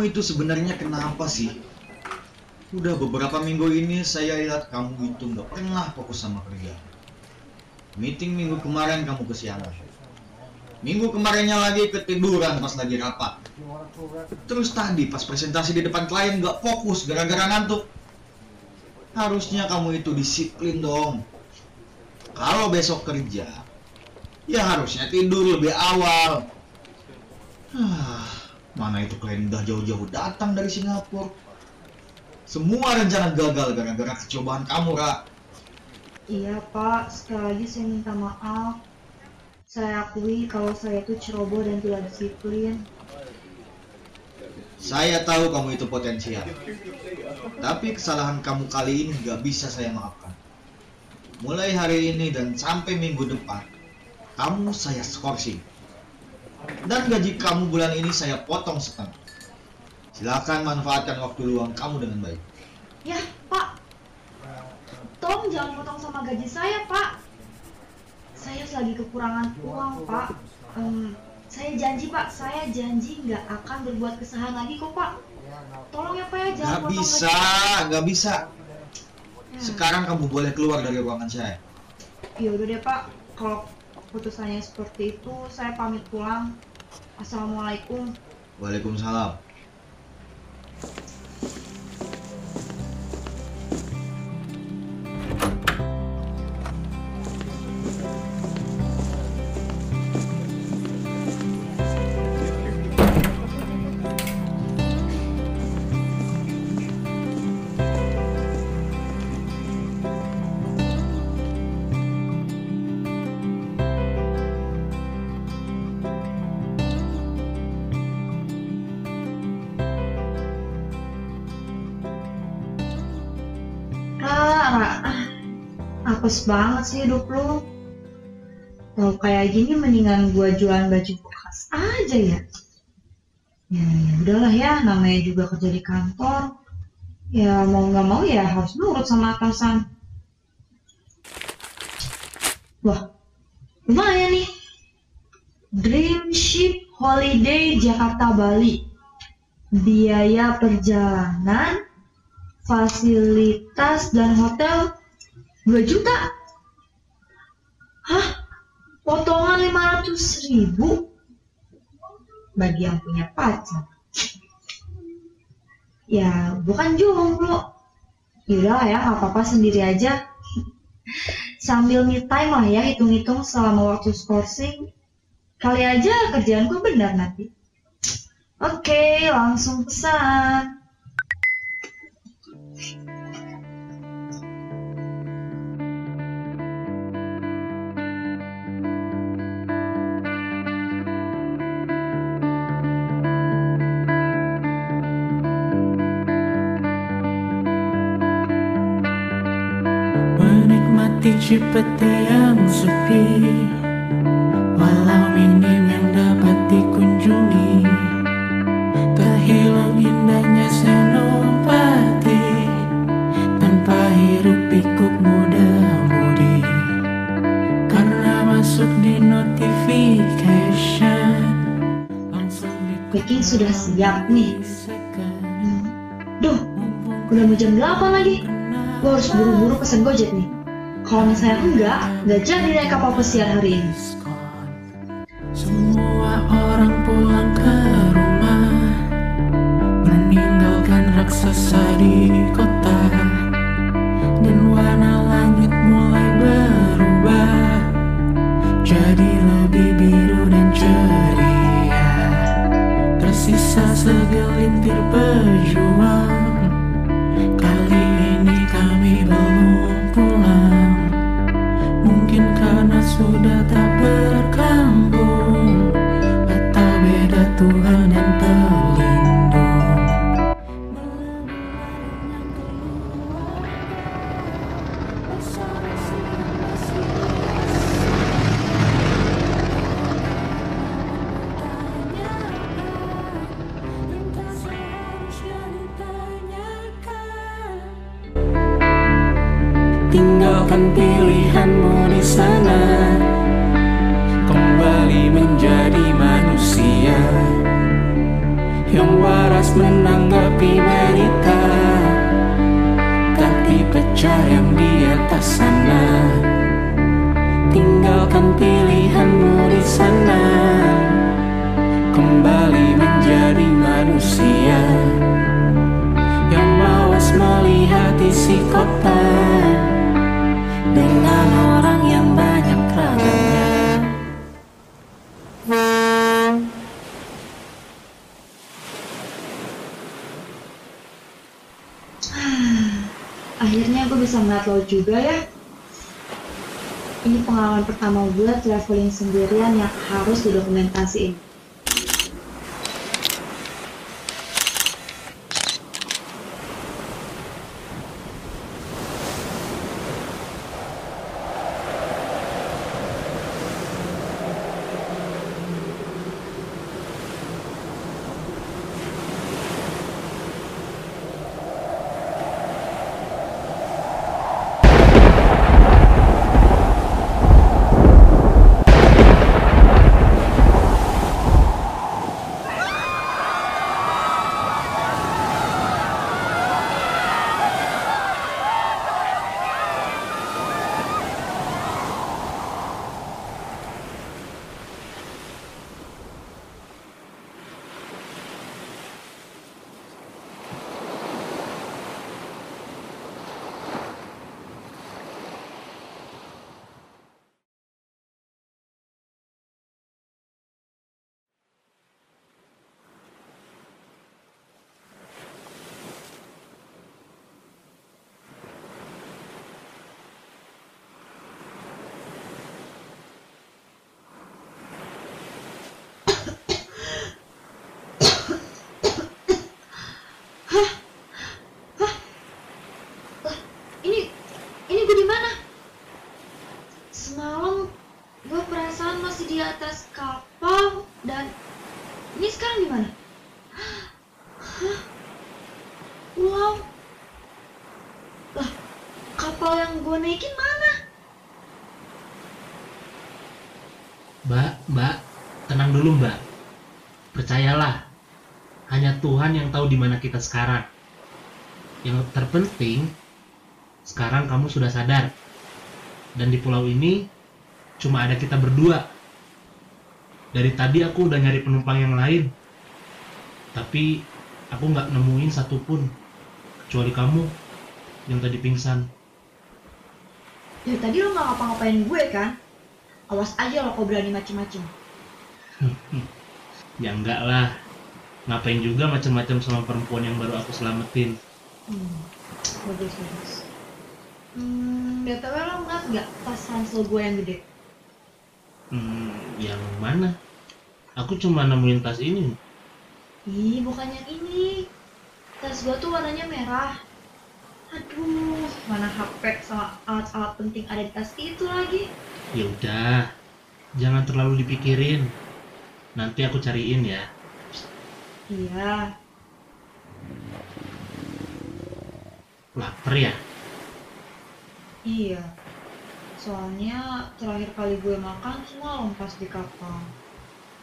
Kamu itu sebenarnya kenapa sih? Udah beberapa minggu ini saya lihat kamu itu nggak pernah fokus sama kerja. Meeting minggu kemarin kamu kesiangan. Minggu kemarinnya lagi ketiduran pas lagi rapat. Terus tadi pas presentasi di depan klien nggak fokus gara-gara ngantuk. Harusnya kamu itu disiplin dong. Kalau besok kerja, ya harusnya tidur lebih awal. Ah, mana itu klien udah jauh-jauh datang dari Singapura. Semua rencana gagal gara-gara kecobaan kamu, Ra. Iya Pak, sekali lagi saya minta maaf. Saya akui kalau saya itu ceroboh dan tidak disiplin. Saya tahu kamu itu potensial. Tapi kesalahan kamu kali ini nggak bisa saya maafkan. Mulai hari ini dan sampai minggu depan, kamu saya skorsing. Dan gaji kamu bulan ini saya potong setengah. Silakan manfaatkan waktu luang kamu dengan baik. Ya Pak, tolong jangan potong sama gaji saya Pak. Saya lagi kekurangan uang Pak. Em, saya janji Pak, saya janji nggak akan berbuat kesalahan lagi kok Pak. Tolong ya Pak ya, jangan Gak potong bisa, gaji. gak bisa. Ya. Sekarang kamu boleh keluar dari ruangan saya. Ya udah deh Pak, kalau putusannya seperti itu, saya pamit pulang. Assalamualaikum. Waalaikumsalam. Apes banget sih hidup lu. Kalau kayak gini mendingan gua jualan baju bekas aja ya. Ya, ya udahlah ya, namanya juga kerja di kantor. Ya mau nggak mau ya harus nurut sama atasan. Wah, lumayan nih. Dream Ship Holiday Jakarta Bali. Biaya perjalanan fasilitas dan hotel 2 juta. Hah? Potongan 500 ribu? Bagi yang punya pacar. Ya, bukan jomblo. Yaudah ya, nggak apa-apa sendiri aja. Sambil me time lah ya, hitung-hitung selama waktu skorsing. Kali aja kerjaanku benar nanti. Oke, langsung pesan. Menikmati Cipete yang sepi Walau minim yang dapat dikunjungi Terhilang indahnya senopati Tanpa hiruk pikuk muda-mudi Karena masuk di notification Langsung Packing sudah siap nih. Duh, udah mau jam 8 lagi. Gue harus buru-buru pesen Gojek nih. Kalau misalnya enggak, nggak jadi naik kapal pesiar hari ini. Pecah yang di atas sana. Tinggalkan pilihanmu di sana. Kembali menjadi manusia Yang mawas melihat isi kota Dengan orang yang ngeliat lo juga ya. Ini pengalaman pertama gue traveling sendirian yang harus didokumentasiin. Ini, ini gue di mana? Semalam gue perasaan masih di atas kapal dan ini sekarang di mana? Hah? Pulau? Lah, kapal yang gue naikin mana? Mbak, Mbak, tenang dulu Mbak. Percayalah, hanya Tuhan yang tahu di mana kita sekarang. Yang terpenting, sekarang kamu sudah sadar. Dan di pulau ini, cuma ada kita berdua. Dari tadi aku udah nyari penumpang yang lain. Tapi, aku nggak nemuin satupun. Kecuali kamu, yang tadi pingsan. Dari tadi lo nggak ngapa-ngapain gue kan? Awas aja lo kau berani macem-macem. Ya enggak lah. Ngapain juga macam-macam sama perempuan yang baru aku selamatin. Hmm, bagus bagus. Hmm, btw lo ngeliat nggak tas ransel gue yang gede? Hmm, yang mana? Aku cuma nemuin tas ini. Ih, bukan yang ini. Tas gua tuh warnanya merah. Aduh, mana HP sama alat-alat penting ada di tas itu lagi. Ya udah, jangan terlalu dipikirin. Nanti aku cariin ya. Iya, Laper ya? iya. Soalnya terakhir kali gue makan semalam pas di kapal.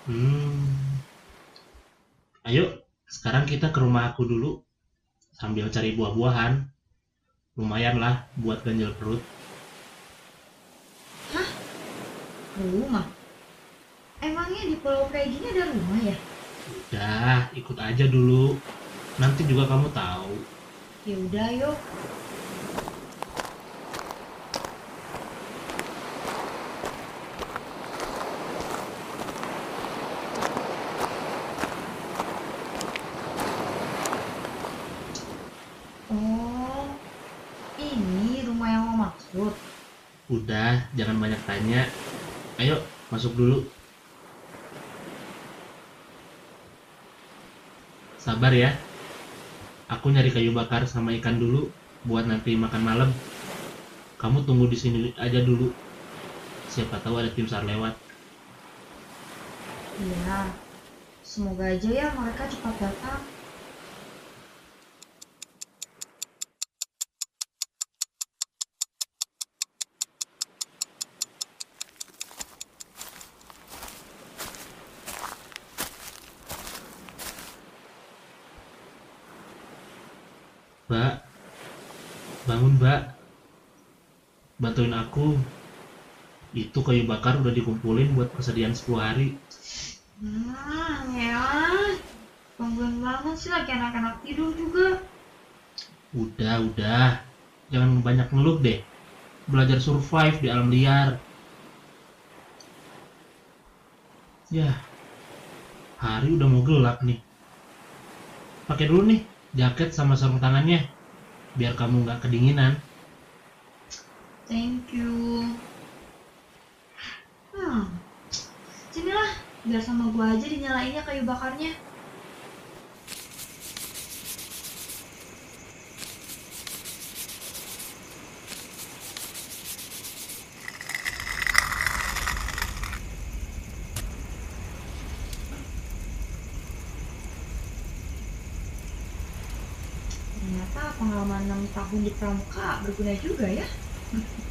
Hmm. Ayo, sekarang kita ke rumah aku dulu. Sambil cari buah-buahan. Lumayan lah buat ganjel perut. Rumah? Emangnya di pulau kayak gini ada rumah ya? Udah, ikut aja dulu. Nanti juga kamu tahu. Ya udah yuk. Oh, ini rumah yang lo maksud. Udah, jangan banyak tanya. Ayo, masuk dulu. Sabar ya. Aku nyari kayu bakar sama ikan dulu buat nanti makan malam. Kamu tunggu di sini aja dulu. Siapa tahu ada tim SAR lewat. Iya. Semoga aja ya mereka cepat datang. Mbak, bangun mbak. Bantuin aku. Itu kayu bakar udah dikumpulin buat persediaan 10 hari. Hmm, ya. Tungguin banget sih lagi anak-anak tidur juga. Udah, udah. Jangan banyak ngeluh deh. Belajar survive di alam liar. Ya, hari udah mau gelap nih. Pakai dulu nih jaket sama sarung tangannya, biar kamu nggak kedinginan. Thank you. Hmm. Sinilah, biar sama gua aja dinyalainnya kayu bakarnya. Ternyata pengalaman 6 tahun di pramuka berguna juga ya.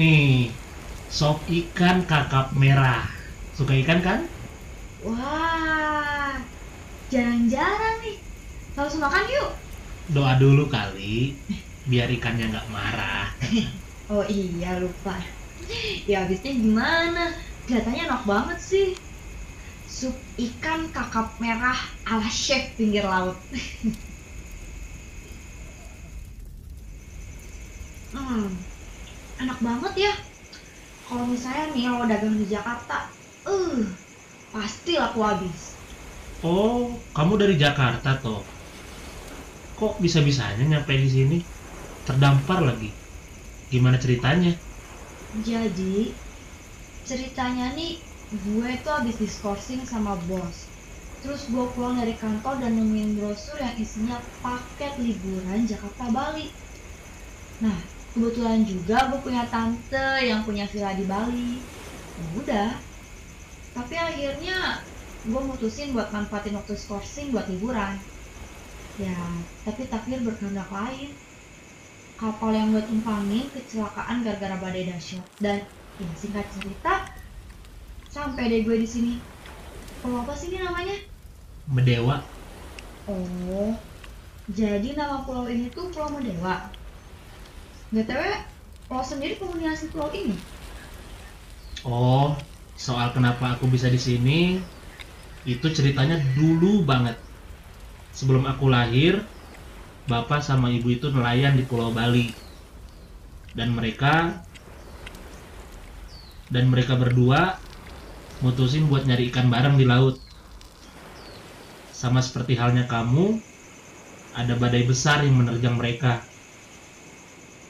Nih, sop ikan kakap merah. Suka ikan kan? Wah, jarang-jarang nih. Langsung makan yuk. Doa dulu kali, biar ikannya nggak marah. Oh iya lupa. Ya habisnya gimana? Kelihatannya enak banget sih. Sup ikan kakap merah ala chef pinggir laut. hmm, enak banget ya. Kalau misalnya nih lo dagang di Jakarta, uh, pasti laku habis. Oh, kamu dari Jakarta toh? Kok bisa-bisanya nyampe di sini? Terdampar lagi. Gimana ceritanya? Jadi ceritanya nih gue tuh habis diskorsing sama bos. Terus gue pulang dari kantor dan nemuin brosur yang isinya paket liburan Jakarta Bali. Nah kebetulan juga gue punya tante yang punya villa di Bali. Ya udah. Tapi akhirnya gue mutusin buat manfaatin waktu skorsing buat liburan. Ya, tapi takdir berkehendak lain kapal yang gue tumpangin kecelakaan gara-gara badai dahsyat dan ya singkat cerita sampai deh gue di sini pulau apa sih ini namanya Medewa. oh jadi nama pulau ini tuh pulau Medewa btw lo sendiri asli pulau ini Oh, soal kenapa aku bisa di sini itu ceritanya dulu banget. Sebelum aku lahir, bapak sama ibu itu nelayan di Pulau Bali. Dan mereka dan mereka berdua mutusin buat nyari ikan bareng di laut. Sama seperti halnya kamu, ada badai besar yang menerjang mereka.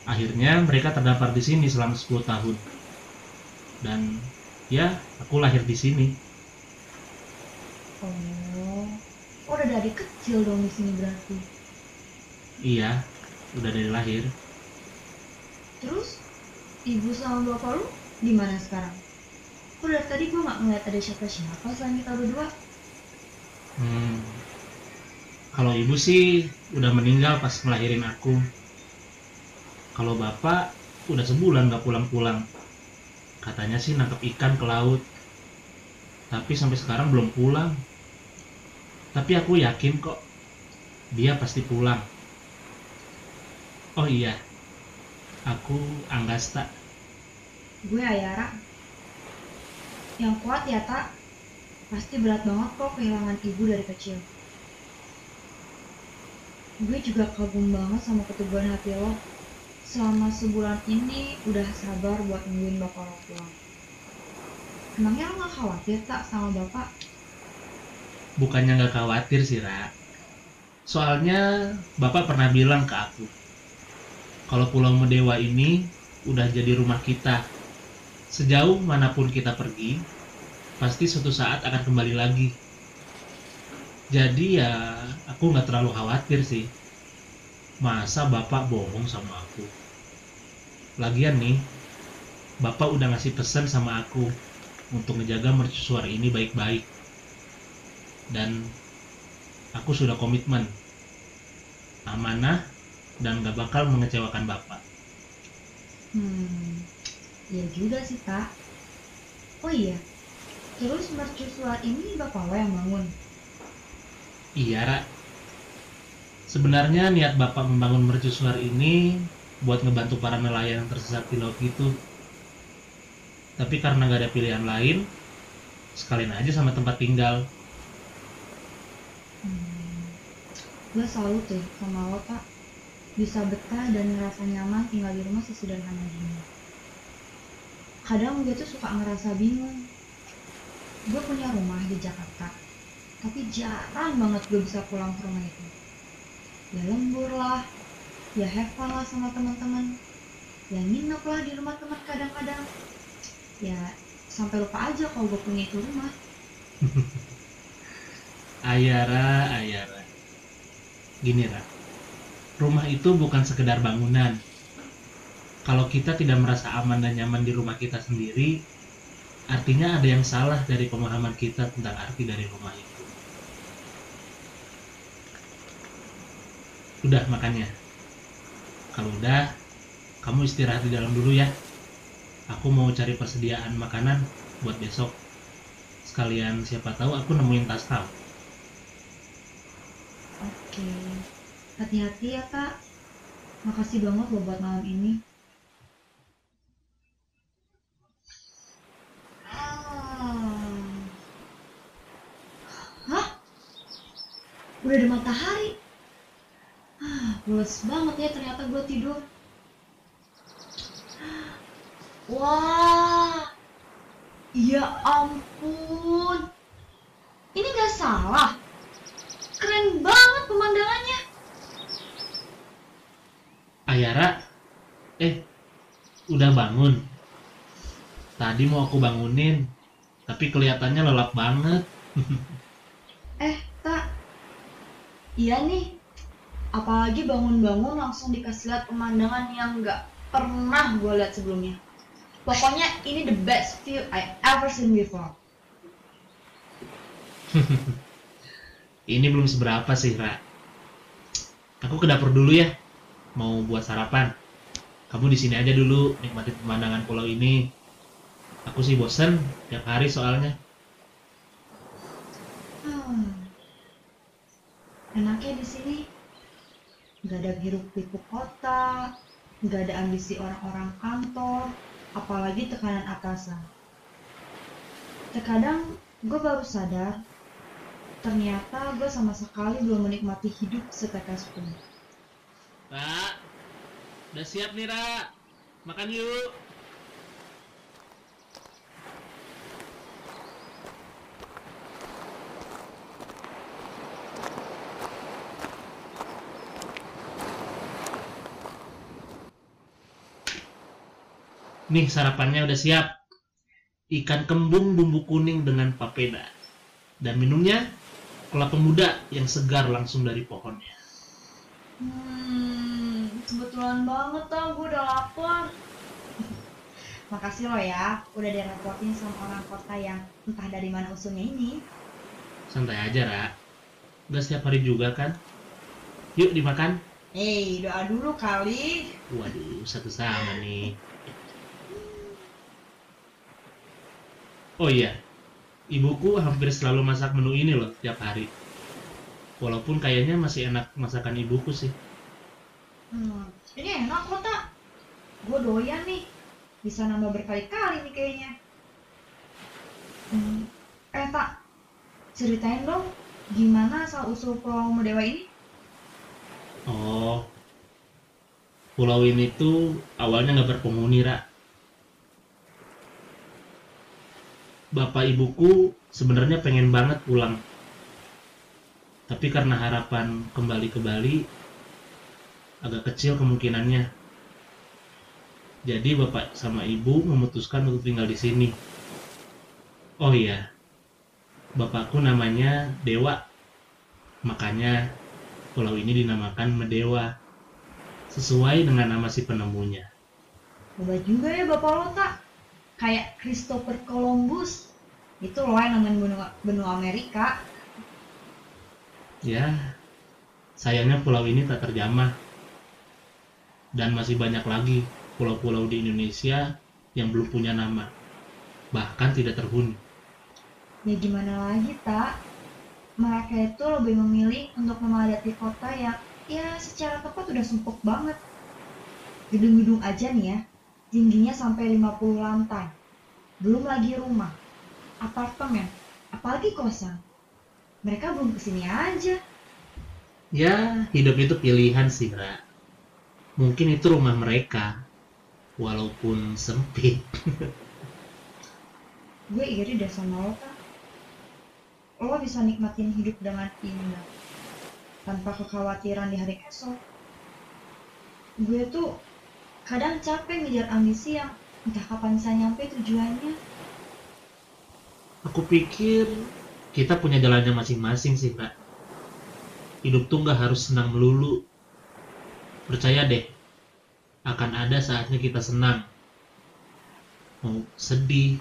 Akhirnya mereka terdampar di sini selama 10 tahun. Dan ya, aku lahir di sini. oh oh udah dari kecil dong di sini berarti Iya, udah dari lahir. terus ibu sama bapak lu di mana sekarang Kok dari tadi gue gak ngeliat ada siapa-siapa selain kita berdua Hmm. Kalau ibu sih udah meninggal pas ngelahirin aku. Kalau bapak udah sebulan gak pulang-pulang. Katanya sih nangkep ikan ke laut. Tapi sampai sekarang belum pulang. Tapi aku yakin kok dia pasti pulang. Oh iya, aku Anggasta. Gue Ayara. Yang kuat ya, Tak. Pasti berat banget kok kehilangan ibu dari kecil. Gue juga kagum banget sama keteguhan hati lo. Selama sebulan ini udah sabar buat nungguin bapak lo pulang. Emangnya lo gak khawatir tak sama bapak? bukannya nggak khawatir sih Ra soalnya bapak pernah bilang ke aku kalau Pulau Medewa ini udah jadi rumah kita sejauh mana pun kita pergi pasti suatu saat akan kembali lagi Jadi ya aku nggak terlalu khawatir sih. Masa bapak bohong sama aku? Lagian nih, bapak udah ngasih pesan sama aku untuk ngejaga mercusuar ini baik-baik. Dan aku sudah komitmen, amanah, dan gak bakal mengecewakan bapak. Hmm, ya juga sih kak. Oh iya, terus mercusuar ini bapak lo yang bangun? Iya, Ra. Sebenarnya niat Bapak membangun mercusuar ini buat ngebantu para nelayan yang tersesat di laut gitu. Tapi karena gak ada pilihan lain, sekalian aja sama tempat tinggal. Hmm, gue salut deh sama lo kak. Bisa betah dan ngerasa nyaman tinggal di rumah sesederhana gini. Kadang gue tuh suka ngerasa bingung. Gue punya rumah di Jakarta, tapi jarang banget gue bisa pulang ke rumah itu. Ya lembur lah, ya have fun lah sama teman-teman, ya nginep lah di rumah teman kadang-kadang. Ya sampai lupa aja kalau gue punya itu rumah. Ayara, Ayara. Gini, Ra. Rumah itu bukan sekedar bangunan. Kalau kita tidak merasa aman dan nyaman di rumah kita sendiri, artinya ada yang salah dari pemahaman kita tentang arti dari rumah itu. Udah makannya. Kalau udah, kamu istirahat di dalam dulu ya. Aku mau cari persediaan makanan buat besok. Sekalian siapa tahu aku nemuin tas kamu. Oke, hati-hati ya kak. Makasih banget loh buat malam ini. Ah. Hah? Udah ada matahari? Pules banget ya ternyata gue tidur. Wah, ya ampun. Ini gak salah. Keren banget pemandangannya. Ayara, eh, udah bangun. Tadi mau aku bangunin, tapi kelihatannya lelap banget. Eh, tak. Iya nih. Apalagi bangun-bangun langsung dikasih lihat pemandangan yang nggak pernah gue lihat sebelumnya. Pokoknya ini the best view I ever seen before. Ini belum seberapa sih, Ra. Aku ke dapur dulu ya, mau buat sarapan. Kamu di sini aja dulu, nikmati pemandangan pulau ini. Aku sih bosen tiap hari soalnya. Hmm. Enaknya di sini nggak ada hiruk pikuk kota, nggak ada ambisi orang-orang kantor, apalagi tekanan atasan. Terkadang gue baru sadar, ternyata gue sama sekali belum menikmati hidup setetes pun. Ra, udah siap nih, Ra. Makan yuk. Nih sarapannya udah siap. Ikan kembung bumbu kuning dengan papeda. Dan minumnya kelapa muda yang segar langsung dari pohonnya. Hmm, kebetulan banget tau gue udah lapar. Makasih lo ya, udah direpotin sama orang kota yang entah dari mana usulnya ini. Santai aja, Ra. Udah setiap hari juga kan? Yuk dimakan. Hei, doa dulu kali. Waduh, satu sama nih. Oh iya, ibuku hampir selalu masak menu ini loh tiap hari. Walaupun kayaknya masih enak masakan ibuku sih. Hmm, ini enak kok tak? Gue doyan nih, bisa nambah berkali-kali nih kayaknya. Hmm, eh tak, ceritain dong gimana asal usul Pulau Medewa ini? Oh, pulau ini tuh awalnya nggak berpenghuni, Ra. Bapak ibuku sebenarnya pengen banget pulang. Tapi karena harapan kembali ke Bali agak kecil kemungkinannya. Jadi bapak sama ibu memutuskan untuk tinggal di sini. Oh iya, bapakku namanya Dewa. Makanya pulau ini dinamakan Medewa sesuai dengan nama si penemunya. Hebat juga ya bapak lo tak kayak Christopher Columbus itu loh yang nemuin benua, benua Amerika. Ya, sayangnya pulau ini tak terjamah. Dan masih banyak lagi pulau-pulau di Indonesia yang belum punya nama, bahkan tidak terhuni. ya gimana lagi tak mereka itu lebih memilih untuk memadati kota yang ya secara tepat udah sumpuk banget. Gedung-gedung aja nih ya tingginya sampai 50 lantai. Belum lagi rumah apartemen apalagi kosan. Mereka belum ke sini aja. Ya, hidup itu pilihan sih, Ra. Mungkin itu rumah mereka, walaupun sempit. gue iri deh sama lo kan lo bisa nikmatin hidup dengan indah tanpa kekhawatiran di hari esok. Gue tuh kadang capek ngejar ambisi yang entah kapan bisa nyampe tujuannya Aku pikir kita punya jalannya masing-masing sih, Ra. Hidup tuh nggak harus senang melulu. Percaya deh, akan ada saatnya kita senang. Mau sedih,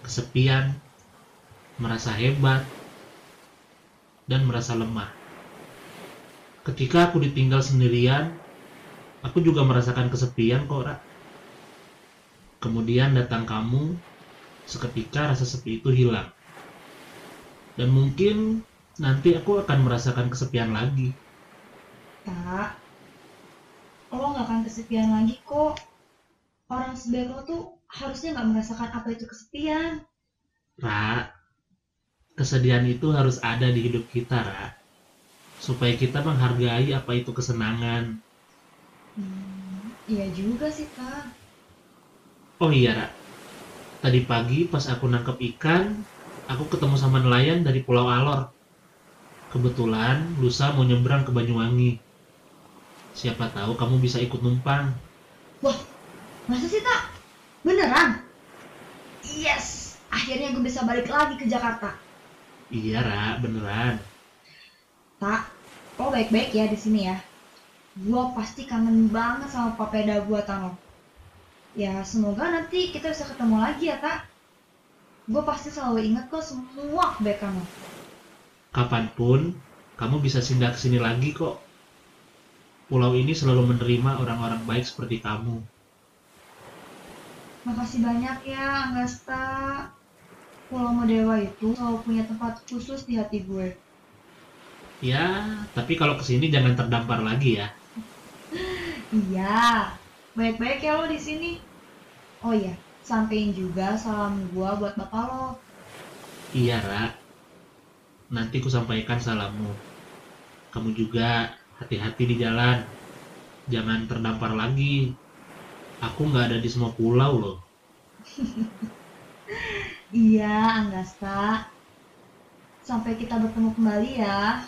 kesepian, merasa hebat, dan merasa lemah. Ketika aku ditinggal sendirian, aku juga merasakan kesepian kok, Ra. Kemudian datang kamu, seketika rasa sepi itu hilang. Dan mungkin nanti aku akan merasakan kesepian lagi. tak lo gak akan kesepian lagi kok orang sebaik lo tuh harusnya gak merasakan apa itu kesepian Ra, kesedihan itu harus ada di hidup kita, Ra. Supaya kita menghargai apa itu kesenangan. Hmm, iya juga sih kak Oh iya, Ra. Tadi pagi pas aku nangkep ikan, aku ketemu sama nelayan dari Pulau Alor. Kebetulan lusa mau nyebrang ke Banyuwangi. Siapa tahu kamu bisa ikut numpang. Wah, masa sih tak? Beneran? Yes, akhirnya gue bisa balik lagi ke Jakarta. Iya, Ra, beneran. Tak, lo baik-baik ya di sini ya. Gue pasti kangen banget sama papeda buatan lo. Ya, semoga nanti kita bisa ketemu lagi ya, tak. Gue pasti selalu inget kok semua kebaikan lo. Kapan pun, kamu bisa singgah ke sini lagi kok. Pulau ini selalu menerima orang-orang baik seperti kamu. Makasih banyak ya, Angasta. Pulau Modewa itu selalu punya tempat khusus di hati gue. Ya, tapi kalau ke sini jangan terdampar lagi ya. Iya, baik-baik ya lo di sini. Oh iya, sampein juga salam gua buat bapak lo. Iya, Ra. Nanti ku sampaikan salammu. Kamu juga hati-hati di jalan. Jangan terdampar lagi. Aku nggak ada di semua pulau loh. Iya, Anggasta. Sampai kita bertemu kembali ya.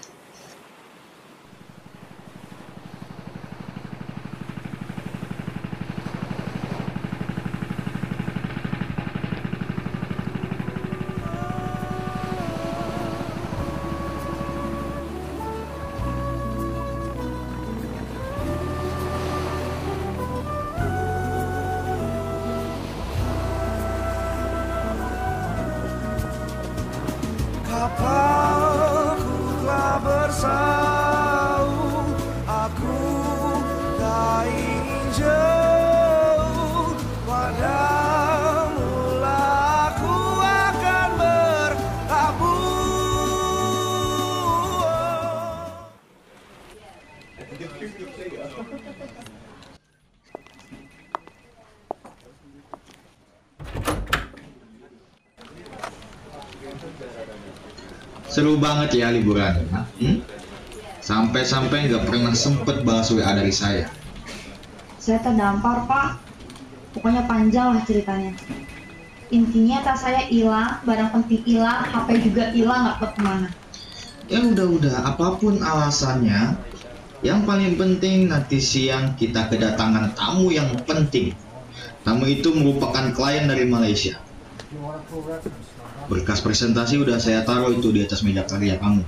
Banget ya liburan. Hmm? Sampai-sampai nggak pernah sempet balas WA dari saya. Saya terdampar, Pak. Pokoknya panjang lah ceritanya. Intinya tas saya hilang, barang penting hilang, HP juga hilang, nggak tahu ke mana. Ya udah-udah, apa pun alasannya, yang paling penting nanti siang kita kedatangan tamu yang penting. Tamu itu merupakan klien dari Malaysia. Berkas presentasi udah saya taruh itu di atas meja kerja kamu.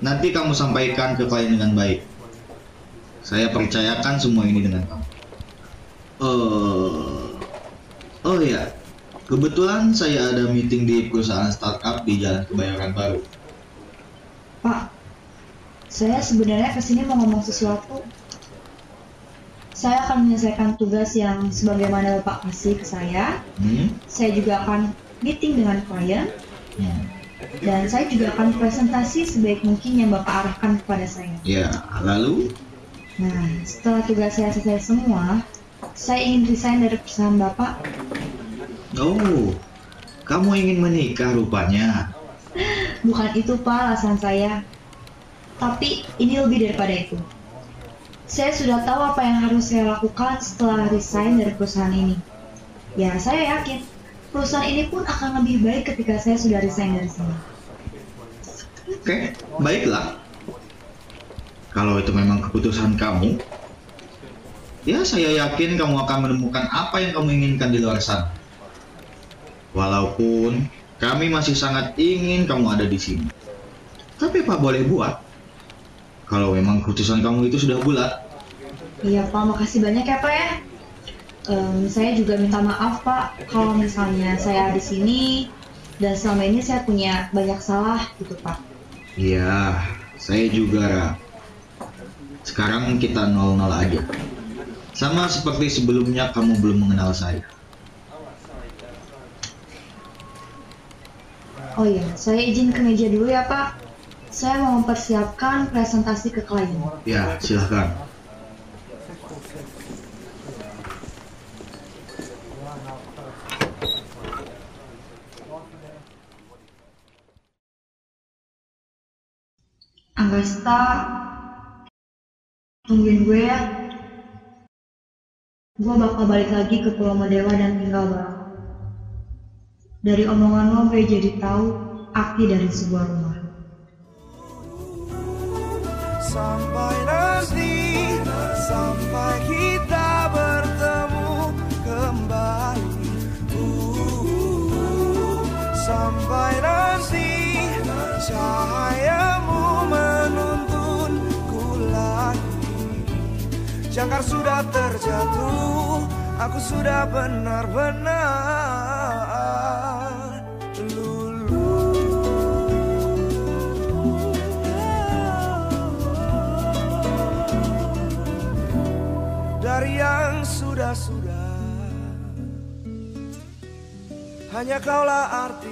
Nanti kamu sampaikan ke klien dengan baik. Saya percayakan semua ini dengan kamu. Eh, oh ya, kebetulan saya ada meeting di perusahaan startup di Jalan Kebayoran Baru. Pak, saya sebenarnya ke sini mau ngomong sesuatu. Saya akan menyelesaikan tugas yang sebagaimana Bapak kasih ke saya. Hmm? Saya juga akan meeting dengan klien. Hmm. Dan saya juga akan presentasi sebaik mungkin yang Bapak arahkan kepada saya. Ya, lalu? Nah, setelah tugas saya selesai semua, saya ingin resign dari perusahaan Bapak. Oh, kamu ingin menikah rupanya. Bukan itu Pak alasan saya. Tapi ini lebih daripada itu. Saya sudah tahu apa yang harus saya lakukan setelah resign dari perusahaan ini. Ya, saya yakin perusahaan ini pun akan lebih baik ketika saya sudah resign dari sini. Oke, baiklah. Kalau itu memang keputusan kamu, ya saya yakin kamu akan menemukan apa yang kamu inginkan di luar sana. Walaupun kami masih sangat ingin kamu ada di sini. Tapi Pak boleh buat. Kalau memang keputusan kamu itu sudah bulat, Iya Pak, makasih banyak ya Pak ya. Em, saya juga minta maaf Pak kalau misalnya saya di sini dan selama ini saya punya banyak salah gitu Pak. Iya, saya juga. Ra. Sekarang kita nol-nol aja. Sama seperti sebelumnya kamu belum mengenal saya. Oh iya, saya izin ke meja dulu ya Pak. Saya mau mempersiapkan presentasi ke klien. Ya, silahkan. Angasta, tungguin gue ya. Gue bakal balik lagi ke Pulau Madewa dan tinggal bareng. Dari omongan lo gue jadi tahu arti dari sebuah rumah. Sampai nanti Sampai kita bertemu kembali Uh, Sampai nanti Cahayamu Jangkar sudah terjatuh Aku sudah benar-benar lulu dari yang sudah-sudah Hanya kaulah arti